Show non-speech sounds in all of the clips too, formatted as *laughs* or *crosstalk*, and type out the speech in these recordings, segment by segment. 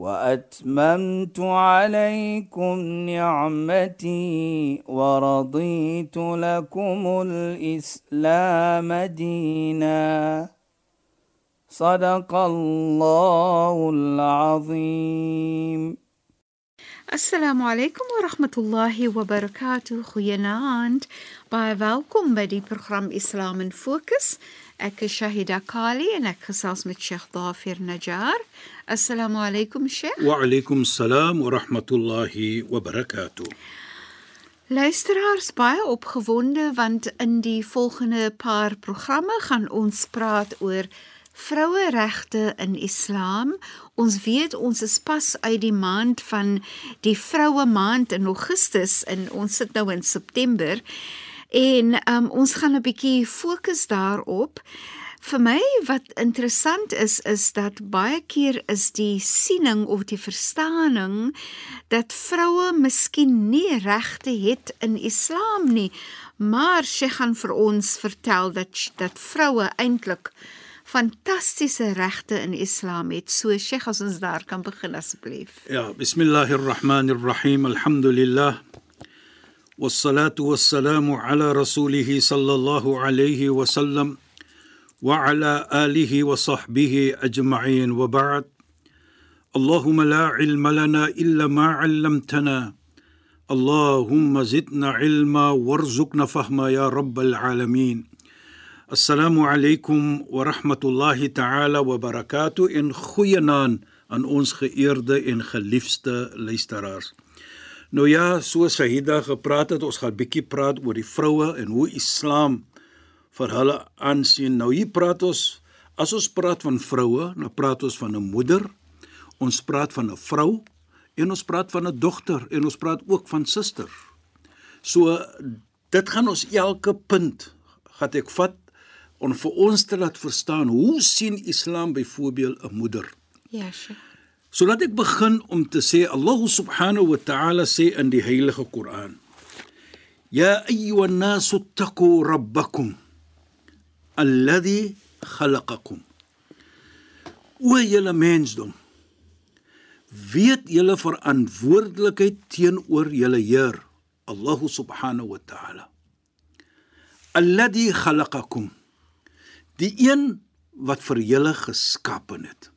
وأتممت عليكم نعمتي ورضيت لكم الإسلام دينا. صدق الله العظيم. السلام عليكم ورحمة الله وبركاته. خيانات باي فالكم بدي برنامج إسلام فوكس Ek is Shahida Kali en ek gesels met Sheikh Dafir Najjar. Assalamu alaykum Sheikh. Wa alaykum salaam wa rahmatullahi wa barakatuh. Luisteraars baie opgewonde want in die volgende paar programme gaan ons praat oor vroueregte in Islam. Ons weet ons is pas uit die maand van die vroue maand in Augustus en ons sit nou in September. En um, ons gaan 'n bietjie fokus daarop. Vir my wat interessant is is dat baie keer is die siening of die verstaaning dat vroue miskien nie regte het in Islam nie, maar sy gaan vir ons vertel dat dat vroue eintlik fantastiese regte in Islam het. So Sheikh as ons daar kan begin asseblief. Ja, bismillahirrahmanirrahim. Alhamdulillah. والصلاة والسلام على رسوله صلى الله عليه وسلم وعلى آله وصحبه أجمعين وبعد. اللهم لا علم لنا إلا ما علمتنا. اللهم زدنا علما وارزقنا فهما يا رب العالمين. Assalamu alaykum wa rahmatullahi ta'ala wa barakatuh en goeienaand aan ons geëerde en luisteraars. Nou ja, so Shahida gepraat het, ons gaan bietjie praat oor die vroue en hoe Islam vir hulle aansien. Nou hier praat ons as ons praat van vroue, nou praat ons van 'n moeder, ons praat van 'n vrou en ons praat van 'n dogter en ons praat ook van suster. So dit gaan ons elke punt gaan ek vat om vir ons te laat verstaan hoe sien Islam byvoorbeeld 'n moeder? Ja, Sheikh. So laat ek begin om te sê Allah subhanahu wa ta'ala sê in die heilige Koran: Ya ayyuhan nasu taqu rabbakum alladhi khalaqakum. O julle mensdom, weet julle verantwoordelikheid teenoor julle Heer, Allah subhanahu wa ta'ala. Alladhi khalaqakum die een wat vir julle geskapen het.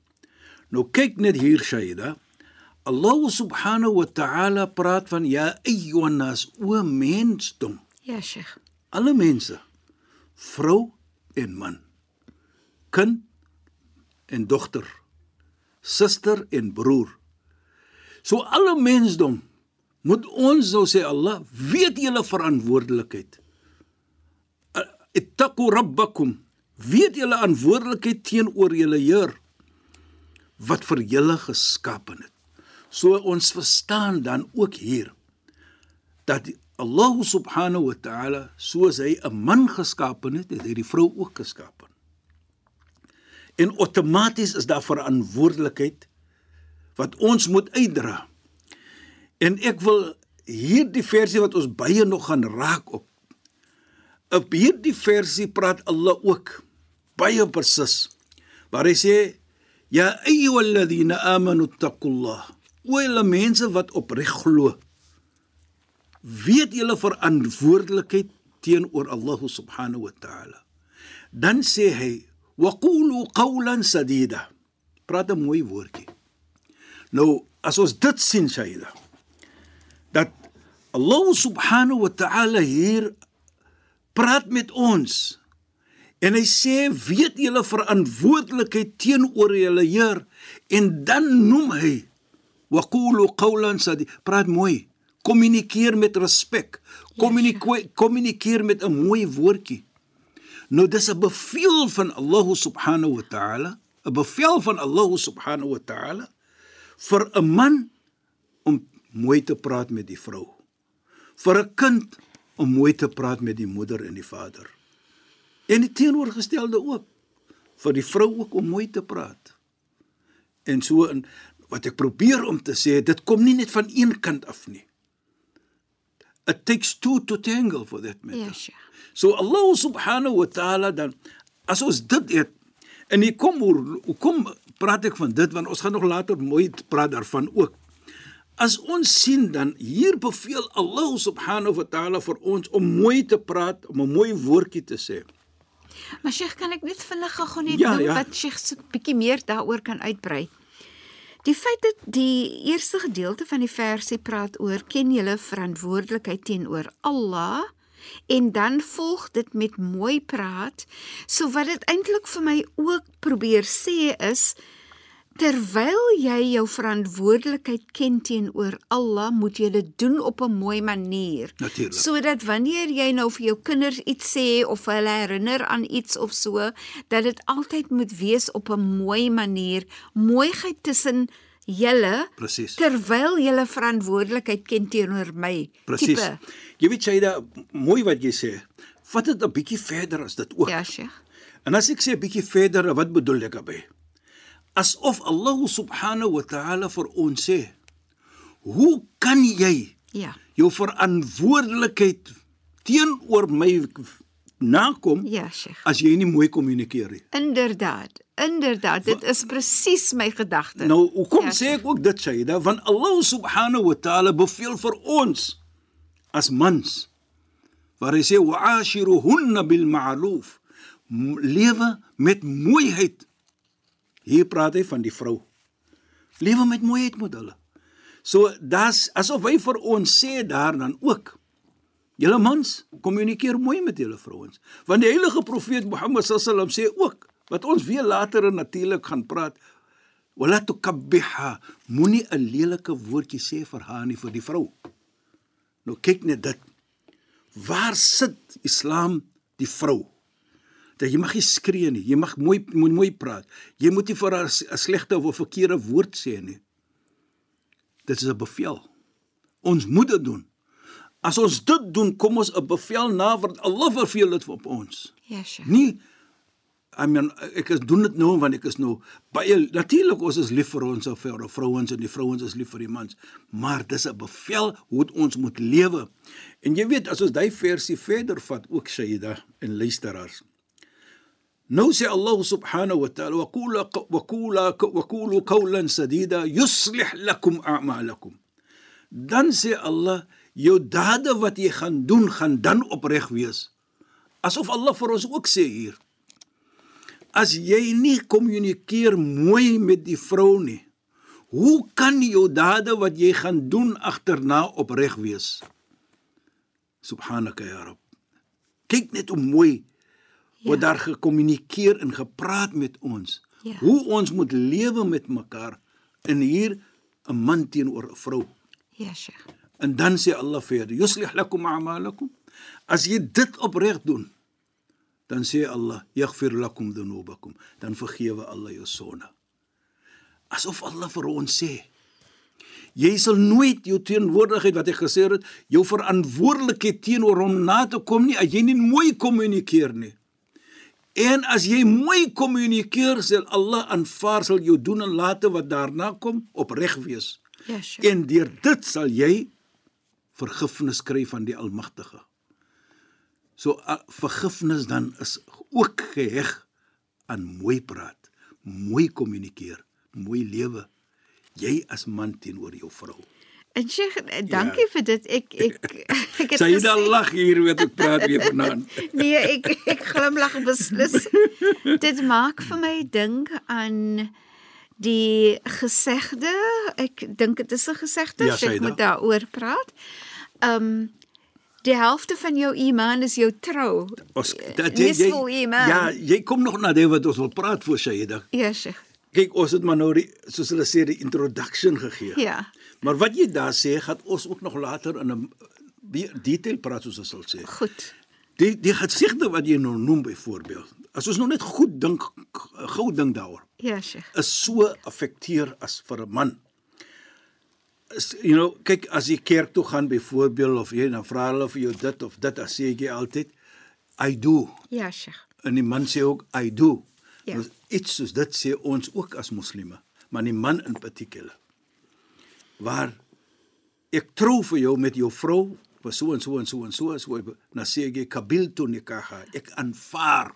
Nou kyk net hier Shaida. Allah subhanahu wa ta'ala praat van ja ayyuhannas o mensdom. Ja, Sheikh. Alle mense, vrou en man, kind en dogter, suster en broer. So alle mensdom moet ons nou sê Allah, weet julle verantwoordelikheid. Ittaqu rabbakum weet julle verantwoordelikheid teenoor julle Heer wat vir julle geskaap het. So ons verstaan dan ook hier dat Allah subhanahu wa ta'ala soos hy 'n man geskaap het, het hy die vrou ook geskaap. En outomaties is daar verantwoordelikheid wat ons moet uitdra. En ek wil hierdie versie wat ons baie nog gaan raak op Op hierdie versie praat Allah ook baie presies. Waar hy sê: "Ya ayyuhalladhina amanu taqullah." O julle mense wat opreg glo, weet julle verantwoordelikheid teenoor Allah subhanahu wa ta'ala. Dan sê hy: "Wa qulu qawlan sadida." Praat 'n mooi woordjie. Nou, as ons dit sien, Shaida, dat Allah subhanahu wa ta'ala hier praat met ons. En hy sê weet julle verantwoordelikheid teenoor julle Heer? En dan noem hy waqulu qawlan sadi praat mooi. Kommunikeer met respek. Kommunikeer kommunikeer met 'n mooi woordjie. Nou dis 'n bevel van Allah subhanahu wa ta'ala 'n bevel van Allah subhanahu wa ta'ala vir 'n man om mooi te praat met die vrou. Vir 'n kind om mooi te praat met die moeder en die vader. En die teenoorgestelde ook. Vir die vrou ook om mooi te praat. En so in wat ek probeer om te sê, dit kom nie net van een kant af nie. It takes two to tangle for that matter. Ja, Sheikh. So Allah subhanahu wa ta'ala dan as ons dit het en hier kom hoe kom praat ek van dit want ons gaan nog later mooi praat daarvan ook. As ons sien dan hier beveel Allah subhanahu wa ta'ala vir ons om mooi te praat, om 'n mooi woordjie te sê. Maar Sheikh, kan ek net vinnig gou net Ja, noem ja. wat Sheikh so 'n bietjie meer daaroor kan uitbrei? Die feit dat die eerste gedeelte van die versie praat oor ken julle verantwoordelikheid teenoor Allah en dan volg dit met mooi praat. So wat dit eintlik vir my ook probeer sê is terwyl jy jou verantwoordelikheid ken teenoor Allah, moet jy dit doen op 'n mooi manier. Natuurlik. Sodat wanneer jy nou vir jou kinders iets sê of hulle herinner aan iets of so, dat dit altyd moet wees op 'n mooi manier, mooiheid tussen julle Presies. terwyl julle verantwoordelikheid ken teenoor my. Presies. Jy weet Shaida, mooi wat jy sê. Vat dit 'n bietjie verder as dit ook. Ja, Sheikh. En as ek sê 'n bietjie verder, wat bedoel ek daarmee? Asof Allah subhanahu wa ta'ala vir ons sê, "Hoe kan jy Ja. jou verantwoordelikheid teenoor my nakom Ja, Sheikh. as jy nie mooi kommunikeer nie?" Inderdaad. Inderdaad, dit is presies my gedagte. Nou, hoekom Ja, sê ek ook dit Shaida? Want Allah subhanahu wa ta'ala beveel vir ons as mans waar hy sê wa'ashiruhunna bil ma'ruf lewe met mooiheid. Hier praat hy van die vrou. Lewe met mooiheid met hulle. So das asof hy vir ons sê daar dan ook Julle mans, kommunikeer mooi met julle vrouens. Want die heilige profeet Mohammed sallam sê ook wat ons weer later natuurlik gaan praat, wala tukabbiha, moenie 'n lelike woordjie sê vir haar nie vir die vrou. Nou kyk net dit. Waar sit Islam die vrou? Dat jy mag nie skree nie, jy mag mooi moet mooi praat. Jy moet nie vir haar 'n slegte of 'n verkeerde woord sê nie. Dit is 'n bevel. Ons moet dit doen. As ons dit doen, kom ons 'n bevel na wat Allah beveel dit op ons. Ja, Sheikh. Nie I mean ek is doen dit nou want ek is nou baie natuurlik ons is lief vir ons vir ons vrouens en die vrouens is lief vir die mans maar dis 'n bevel hoe ons moet lewe en jy weet as ons daai versie verder vat ook Shaida en luisteraars nou sê Allah subhanahu wa ta'ala wa qula wa qula wa qulu qawlan sadida yuslih lakum a'malakum dan sê Allah jou dade wat jy gaan doen gaan dan opreg wees. Asof Allah vir ons ook sê hier as jy nie kommunikeer mooi met die vrou nie hoe kan jou dade wat jy gaan doen agterna opreg wees? Subhanaka ya rab. Kyk net hoe mooi Ja. word daar gekommunikeer en gepraat met ons Ja. hoe ons moet lewe met mekaar en hier 'n man teenoor 'n vrou Ja, Sheikh. En dan sê Allah verder: "Yuslih lakum a'malakum." As jy dit opreg doen, dan sê Allah: "Yaghfir lakum dhunubakum." Dan vergewe Allah jou sonde. Asof Allah vir ons sê: Jy sal nooit jou teenwoordigheid wat ek gesê het, jou verantwoordelikheid teenoor hom na te kom nie as jy nie mooi kommunikeer nie. En as jy mooi kommunikeer, sal Allah aanvaar sal jou doen en late wat daarna kom opreg wees. Ja, Sheikh. En deur dit sal jy vergifnis kry van die Almagtige. So a, vergifnis dan is ook geheg aan mooi praat, mooi kommunikeer, mooi lewe. Jy as man teenoor jou vrou. En Sheikh, eh, dankie vir dit. Ek ek *laughs* ek het Sy dan gesê- lag hier weet ek praat weer vanaand. *laughs* Nee, ek ek glimlag beslis. *laughs* Dit maak vir my dink aan die gesegde. Ek dink dit is 'n gesegde, Ja, ek moet daaroor praat. Um die helfte van jou iman is jou trou. Ons Nisful iman. Ja, jy kom nog na dit wat ons wil praat voor Shaida. Ja, Sheikh. Kyk, ons het maar nou die soos hulle sê die introduction gegee. Ja. Maar wat jy daar sê, gaan ons ook nog later in 'n detail praat soos ons sal sê. Goed. Die die gesigte wat jy nou noem byvoorbeeld. As ons nou net goed dink, gou dink daaroor. Ja, Sheikh. Is so affekteer as vir 'n man. is, you know, kyk as jy kerk toe gaan byvoorbeeld of jy dan vra hulle vir jou dit of dit, dan sê jy altyd I do. Ja, Sheikh. En die man sê ook I do. Ja. Dus iets soos dit sê ons ook as moslimme, maar die man in particular. Waar ek trou vir jou met jou vrou, vir so en so en so en so, so dan sê ek kabiltu nikaha. Ek aanvaar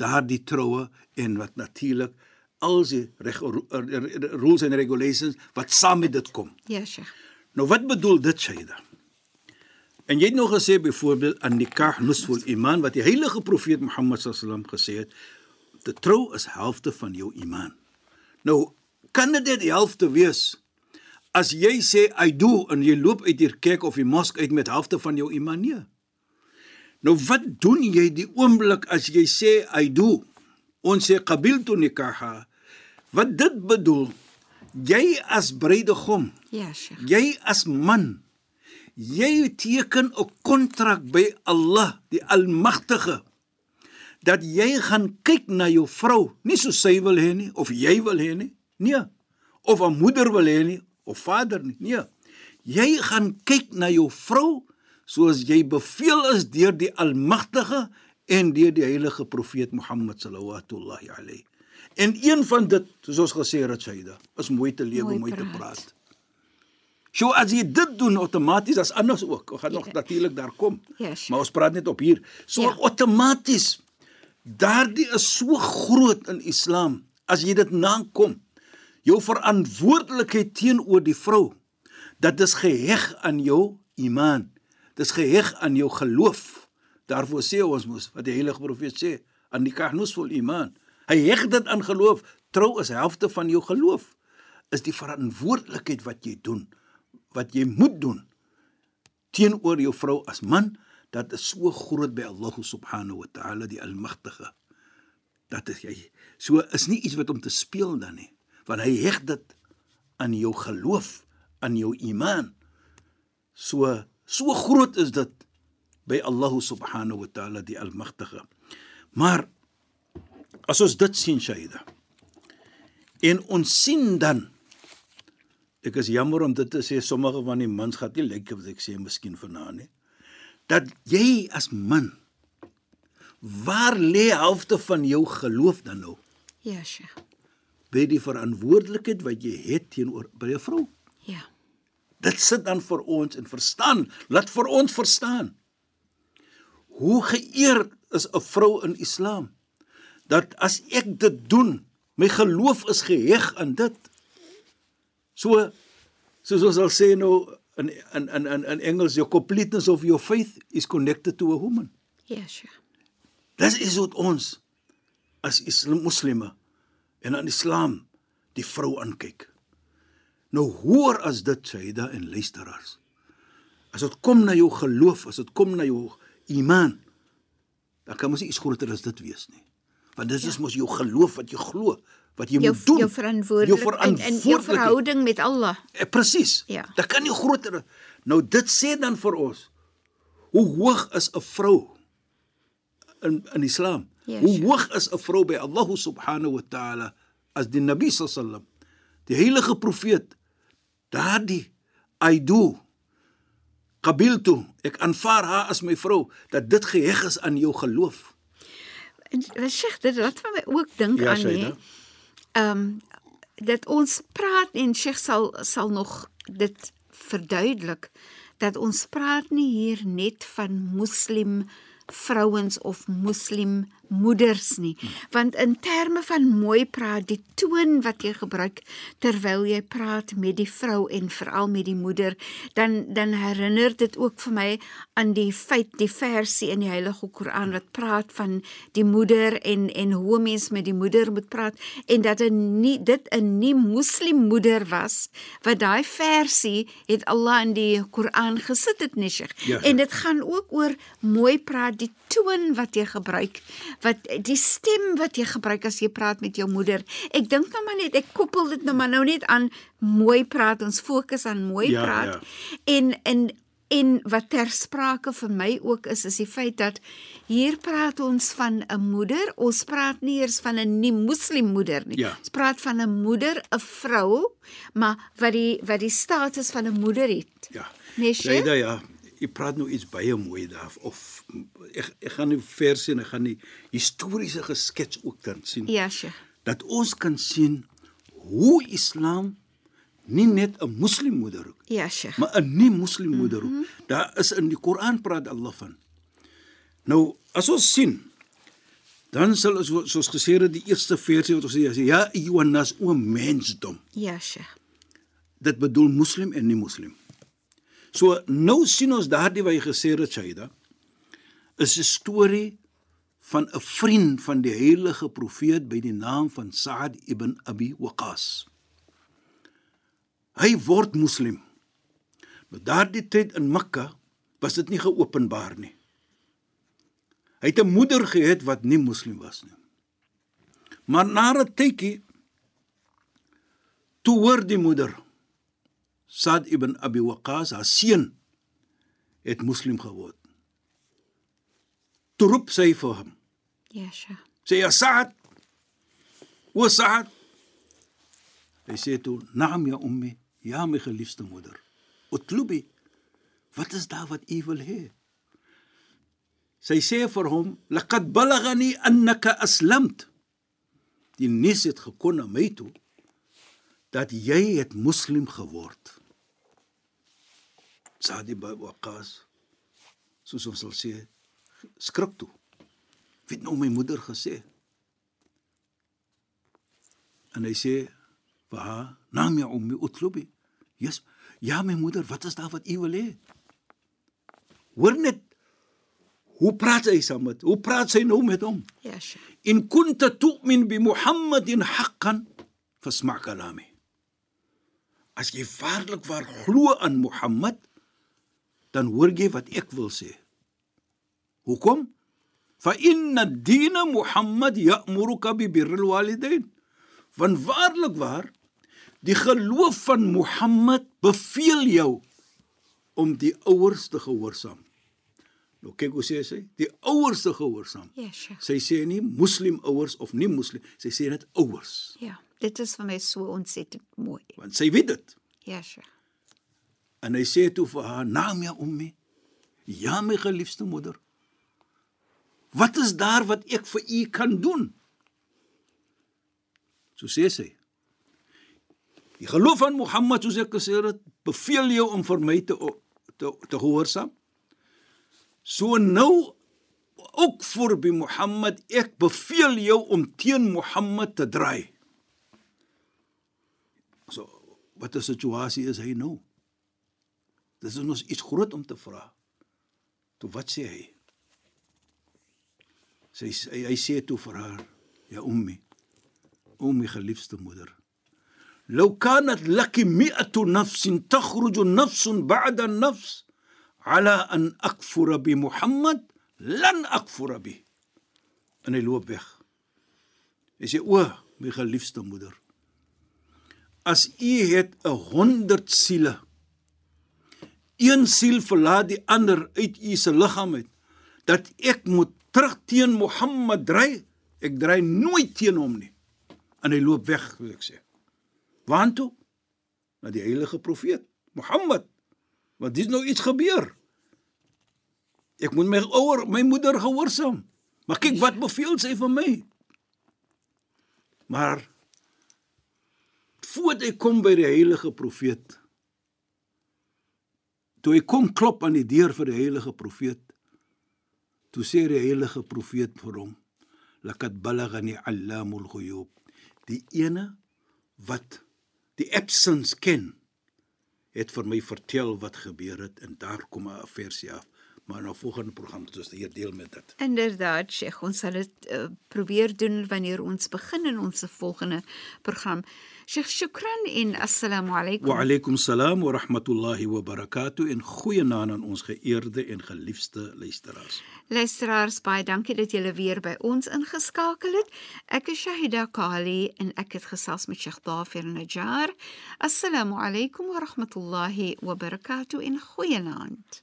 daardie troue en wat natuurlik al die reg, rules and regulations wat saam met dit kom. Ja, Sheikh. Nou wat bedoel dit Shaida? En jy het nog gesê byvoorbeeld an nikah nusful iman wat die heilige profeet Mohammed sallam gesê het, te trou is helfte van jou iman. Nou kan dit die helfte wees as jy sê I do en jy loop uit die kerk of die mosk uit met helfte van jou iman nie. Nou wat doen jy die oomblik as jy sê I do? Ons sê qabiltu nikaha. Wat dit bedoel, jy as bruidegom Ja, Sheikh. Jy as man, jy teken 'n kontrak by Allah, die Almagtige, dat jy gaan kyk na jou vrou, nie so sy wil hê nie of jy wil hê nie. Nee. Of 'n moeder wil hê nie of vader nie. Nee. Jy gaan kyk na jou vrou soos jy beveel is deur die Almagtige en deur die heilige profeet Mohammed sallallahu alayhi. En een van dit, soos ons gesê het, Shaida, is mooi te lewe, Mooi mooi te praat. praat. So as jy dit doen outomaties as anders ook. Ons gaan nog Ja. natuurlik daar kom. Ja, sure. Maar ons praat net op hier. So Ja. outomaties daardie is so groot in Islam as jy dit nakom. Jou verantwoordelikheid teenoor die vrou dat dis geheg aan jou iman. Dis geheg aan jou geloof. Daarvoor sê ons mos wat die heilige profeet sê, aan die kahnus vol iman. Hy heg dit aan geloof. Trou is helfte van jou geloof. Is die verantwoordelikheid wat jy doen, wat jy moet doen teenoor jou vrou as man, dat is so groot by Allah subhanahu wa ta'ala die almagtige. Dat is jy. So is nie iets wat om te speel dan nie, want hy heg dit aan jou geloof, aan jou iman. So so groot is dit by Allah subhanahu wa ta'ala die almagtige. Maar as ons dit sien Shaida en ons sien dan ek is jammer om dit te sê sommige van die mans gaan nie lyk wat ek sê miskien vanaand nie dat jy as man waar lê helfte van jou geloof dan nou Ja, Sheikh. By die verantwoordelikheid wat jy het teenoor by 'n vrou Ja. Dit sit dan vir ons en verstaan, laat vir ons verstaan. Hoe geëer is 'n vrou in Islam? Dat as ek dit doen, my geloof is geheg aan dit. So soos ons sal sê nou in in in in, in Engels your completeness of your faith is connected to a woman. Ja, Sheikh. Dis is wat ons as Islam moslime en aan Islam die vrou aankyk. Nou hoor as dit Shaida en luisteraars. As dit kom na jou geloof, as dit kom na jou iman, dan kan mos iets groter as dit wees nie. Want dit is mos jou geloof wat jy glo, wat jy Jou moet doen. jou verantwoordelik jou en, en jou verantwoordelikheid. verhouding met Allah. Eh, Presies. Ja. Dit kan nie groter. Nou dit sê dan vir ons hoe hoog is 'n vrou in in Islam? Ja, hoe sure. hoog is 'n vrou by Allah subhanahu wa ta'ala as die Nabi sallam, die heilige profeet daardie I do qabiltu ek aanvaar haar as my vrou dat dit geheg is aan jou geloof. En Sheikh, dit laat vir my ook dink Ja, aan hè. Ehm dat ons praat en Sheikh sal sal nog dit verduidelik dat ons praat nie hier net van moslim vrouens of moslim moeders nie want in terme van mooi praat die toon wat jy gebruik terwyl jy praat met die vrou en veral met die moeder dan dan herinner dit ook vir my aan die feit die versie in die Heilige Koran wat praat van die moeder en en hoe mens met die moeder moet praat en dat 'n nie dit 'n nie moslim moeder was wat daai versie het Allah in die Koran gesit het nie Sheikh. Ja, en dit gaan ook oor mooi praat die toon wat jy gebruik wat die stem wat jy gebruik as jy praat met jou moeder. Ek dink nou maar net ek koppel dit nou maar nou net aan mooi praat. Ons fokus aan mooi Ja, praat. ja. En en En wat ter sprake vir my ook is is die feit dat hier praat ons van 'n moeder. Ons praat nie eers van 'n nie moslim moeder nie. Ja. Ons praat van 'n moeder, 'n vrou, maar wat die wat die status van 'n moeder het. Ja. Nee, Sheikh? Leida, ja. Jy praat nou iets baie mooi daar of ek ek gaan nie vers en ek gaan die historiese geskets ook dan sien. Ja, Sheikh. Dat ons kan sien hoe Islam nie net 'n moslim moeder ook, Ja, Sheikh. maar 'n nie moslim moeder ook. Mm -hmm. Daar is in die Koran praat Allah van. Nou, as ons sien dan sal ons soos gesê het die eerste versie wat ons sê ja Johannes o mensdom. Ja, Sheikh. Dit bedoel moslim en nie moslim. So nou sien ons daardie wat jy gesê het Shaida is 'n storie van 'n vriend van die heilige profeet by die naam van Saad ibn Abi Waqqas. Hy word moslim. Maar daardie tyd in Mekka was dit nie geopenbaar nie. Hy het 'n moeder gehad wat nie moslim was nie. Maar na 'n tydjie toe hoor die moeder Saad ibn Abi Waqqas, haar seun, het moslim geword. Toe roep sy vir hom. Ja, Sheikh. Sê ja Saad. O Saad. Hy sê toe, "Naam ya ummi, ja my geliefde moeder. Utlubi. Wat is daar wat u wil hê?" Sy sê vir hom, "Laqad balaghani annaka aslamt." Die nuus het gekom na my toe dat jy het moslim geword. Saad ibn Waqqas soos ons sal sê skrik toe. Wie het nou my moeder gesê? En hy sê vir haar, "Naam ya ummi utlubi." Yes, ja my moeder, wat is daar wat u wil hê? Hoor net hoe praat hy saam met? Hoe praat sy nou met hom? Ja, Sheikh. In kunta tu'min bi Muhammadin haqqan fasma' kalami. As jy waarlik waar glo aan Mohammed, dan hoor jy wat ek wil sê. Hoekom? Fa inna ad-din Muhammad ya'muruka bi birril walidain. Want waarlik waar die geloof van Mohammed beveel jou om die ouers te gehoorsaam. Nou kyk hoe sê sy, die ouers te gehoorsaam. Ja, Sheikh. Sy sê nie moslim ouers of nie moslim, sy sê net ouers, Ja, dit is vir my so ontsettend mooi. want sy weet dit. Ja, Sheikh. En hy sê toe vir haar: "Naam ja ummi, ja my geliefde moeder. Wat is daar wat ek vir u kan doen?" So sê sy: "Die geloof aan Mohammed, soos ek gesê het, beveel jou om vir my te te, te gehoorsaam. So nou ook vir by Mohammed, ek beveel jou om teen Mohammed te draai." So, wat 'n situasie is hy nou? Dis is ons iets groot om te vra. Toe wat sê hy? Sy hy, hy sê toe vir haar: "Ya ummi, o my geliefde moeder, لو كانت لك مئة نفس تخرج نفس بعد النفس على أن أكفر بمحمد لن أكفر به en hy loop weg. Hy sê o, my geliefde moeder, as u het 'n 100 siele een siel verlaat die ander uit u se liggaam uit dat ek moet terug teen Mohammed dry. Ek dry nooit teen hom nie. En hy loop weg wil ek sê. Waartoe na die heilige profeet Mohammed. Want dis nou iets gebeur. Ek moet my ouer my moeder gehoorsaam. Maar kyk wat beveel sy vir my. Maar voordat hy kom by die heilige profeet toe hy kom klop aan die deur vir die heilige profeet toe sê die heilige profeet vir hom laqad balagani allamul ghuyub. Die ene wat die absence ken het vir my vertel wat gebeur het en daar kom 'n versie af Maar in 'n volgende program het ons hier deel met dit. Inderdaad, Sheikh, ons sal dit uh, probeer doen wanneer ons begin in ons volgende program. Sheikh, shukran en assalamu alaykum. Wa alaykum salaam wa rahmatullahi wa barakatuh en goeienaand aan ons geëerde en geliefde luisteraars. Luisteraars, baie dankie dat julle weer by ons ingeskakel het. Ek is Shahida Kali en ek het gesels met Sheikh Dafir Najjar. Assalamu alaykum wa rahmatullahi wa barakatuh en goeienaand.